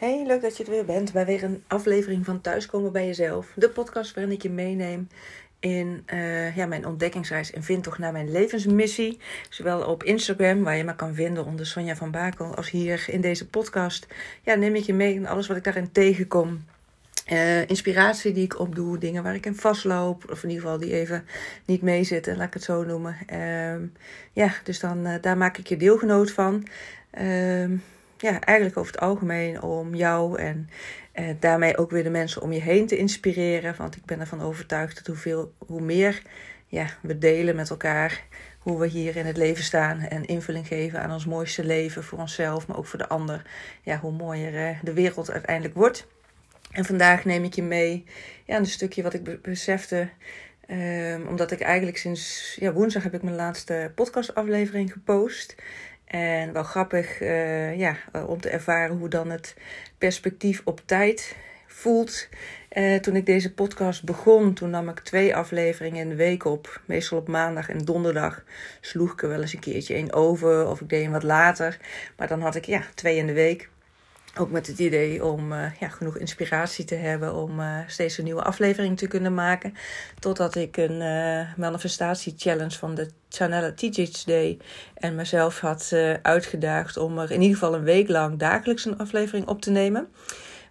Hey, leuk dat je er weer bent bij weer een aflevering van Thuiskomen bij Jezelf. De podcast waarin ik je meeneem in uh, ja, mijn ontdekkingsreis en vind toch naar mijn levensmissie. Zowel op Instagram, waar je me kan vinden onder Sonja van Bakel, als hier in deze podcast. Ja, neem ik je mee in alles wat ik daarin tegenkom. Uh, inspiratie die ik opdoe, dingen waar ik in vastloop, of in ieder geval die even niet meezitten, laat ik het zo noemen. Uh, ja, dus dan, uh, daar maak ik je deelgenoot van. Ehm, ja, eigenlijk over het algemeen om jou en eh, daarmee ook weer de mensen om je heen te inspireren. Want ik ben ervan overtuigd dat hoeveel, hoe meer ja, we delen met elkaar, hoe we hier in het leven staan en invulling geven aan ons mooiste leven voor onszelf, maar ook voor de ander, ja, hoe mooier eh, de wereld uiteindelijk wordt. En vandaag neem ik je mee ja, een stukje wat ik besefte. Um, omdat ik eigenlijk sinds ja, woensdag heb ik mijn laatste podcastaflevering gepost. En wel grappig uh, ja, om te ervaren hoe dan het perspectief op tijd voelt. Uh, toen ik deze podcast begon, toen nam ik twee afleveringen in de week op. Meestal op maandag en donderdag sloeg ik er wel eens een keertje één over of ik deed hem wat later. Maar dan had ik ja, twee in de week. Ook met het idee om uh, ja, genoeg inspiratie te hebben om uh, steeds een nieuwe aflevering te kunnen maken. Totdat ik een uh, manifestatie challenge van de Chanella Teachers Day en mezelf had uitgedaagd om er in ieder geval een week lang dagelijks een aflevering op te nemen.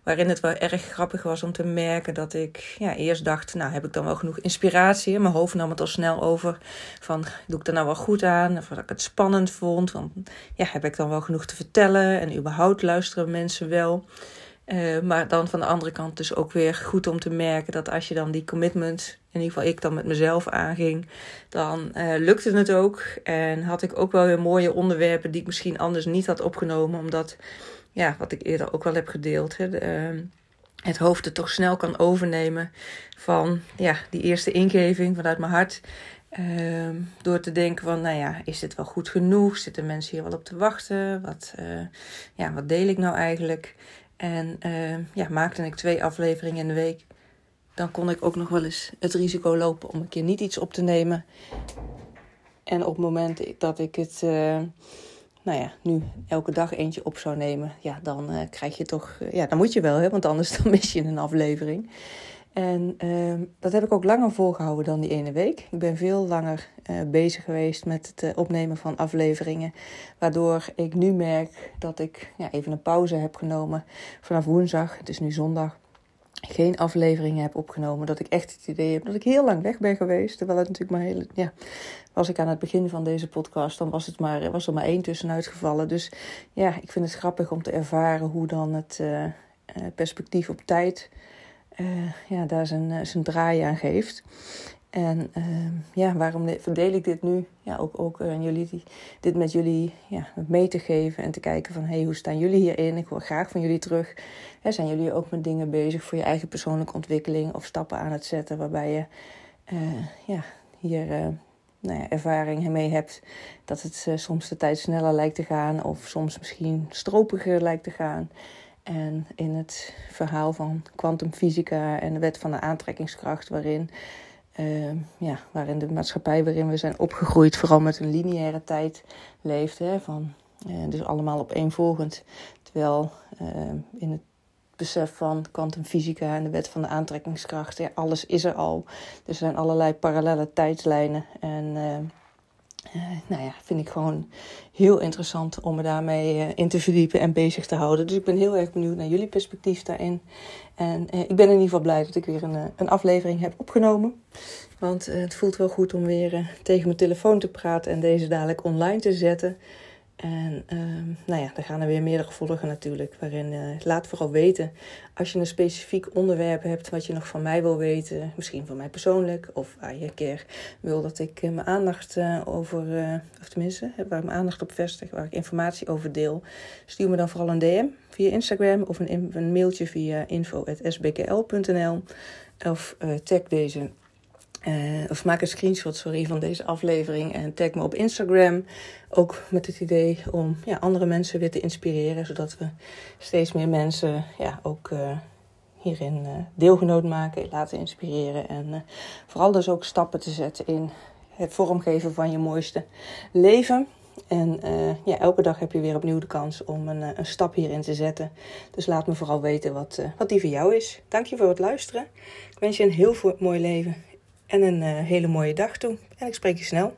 Waarin het wel erg grappig was om te merken dat ik ja, eerst dacht, nou heb ik dan wel genoeg inspiratie. Mijn hoofd nam het al snel over van, doe ik er nou wel goed aan? Of dat ik het spannend vond. Want ja, heb ik dan wel genoeg te vertellen? En überhaupt luisteren mensen wel? Uh, maar dan van de andere kant dus ook weer goed om te merken dat als je dan die commitment, in ieder geval ik dan met mezelf aanging, dan uh, lukte het ook. En had ik ook wel weer mooie onderwerpen die ik misschien anders niet had opgenomen, omdat ja, wat ik eerder ook wel heb gedeeld. Hè, uh, het hoofd het toch snel kan overnemen van ja, die eerste ingeving vanuit mijn hart. Uh, door te denken van, nou ja, is dit wel goed genoeg? Zitten mensen hier wel op te wachten? Wat, uh, ja, wat deel ik nou eigenlijk? En uh, ja, maakte ik twee afleveringen in de week. Dan kon ik ook nog wel eens het risico lopen om een keer niet iets op te nemen. En op het moment dat ik het uh, nou ja, nu elke dag eentje op zou nemen, ja, dan uh, krijg je toch, uh, ja, dan moet je wel, hè, want anders dan mis je een aflevering. En uh, dat heb ik ook langer volgehouden dan die ene week. Ik ben veel langer uh, bezig geweest met het opnemen van afleveringen. Waardoor ik nu merk dat ik ja, even een pauze heb genomen vanaf woensdag. Het is nu zondag geen afleveringen heb opgenomen. Dat ik echt het idee heb dat ik heel lang weg ben geweest. Terwijl het natuurlijk maar heel. Ja, was ik aan het begin van deze podcast, dan was, het maar, was er maar één tussenuit gevallen. Dus ja, ik vind het grappig om te ervaren hoe dan het uh, perspectief op tijd. Uh, ja, daar zijn, zijn draai aan geeft. En uh, ja, waarom verdeel ik dit nu? Ja, ook, ook uh, jullie, dit met jullie ja, mee te geven en te kijken van... hey, hoe staan jullie hierin? Ik hoor graag van jullie terug. Zijn jullie ook met dingen bezig voor je eigen persoonlijke ontwikkeling... of stappen aan het zetten waarbij je uh, ja, hier nou ja, ervaring mee hebt... dat het soms de tijd sneller lijkt te gaan... of soms misschien stropiger lijkt te gaan... En in het verhaal van kwantumfysica en de wet van de aantrekkingskracht... waarin uh, ja, waarin de maatschappij waarin we zijn opgegroeid vooral met een lineaire tijd leeft. Hè, van, uh, dus allemaal opeenvolgend. Terwijl uh, in het besef van kwantumfysica en de wet van de aantrekkingskracht, alles is er al. Er zijn allerlei parallele tijdslijnen. En uh, nou ja, vind ik gewoon heel interessant om me daarmee uh, in te verdiepen en bezig te houden. Dus ik ben heel erg benieuwd naar jullie perspectief daarin. En uh, ik ben in ieder geval blij dat ik weer een, een aflevering heb opgenomen. Want het voelt wel goed om weer tegen mijn telefoon te praten en deze dadelijk online te zetten. En uh, nou ja, er gaan er weer meerdere volgen natuurlijk. Waarin uh, laat vooral weten als je een specifiek onderwerp hebt wat je nog van mij wil weten. Misschien van mij persoonlijk. Of waar je een keer wil dat ik uh, mijn aandacht uh, over, of tenminste, waar ik mijn aandacht op vestig. Waar ik informatie over deel. Stuur me dan vooral een DM via Instagram. Of een, een mailtje via info.sbkl.nl. Of tag deze eh, of maak een screenshot sorry, van deze aflevering en tag me op Instagram. Ook met het idee om ja, andere mensen weer te inspireren, zodat we steeds meer mensen ja, ook eh, hierin eh, deelgenoot maken, laten inspireren. En vooral dus ook stappen te zetten in het vormgeven van je mooiste leven. En ja, elke dag heb je weer opnieuw de kans om een, een stap hierin te zetten. Dus laat me vooral weten wat, wat die voor jou is. Dank je voor het luisteren. Ik wens je een heel mooi leven en een eh, hele mooie dag toe. En ik spreek je snel.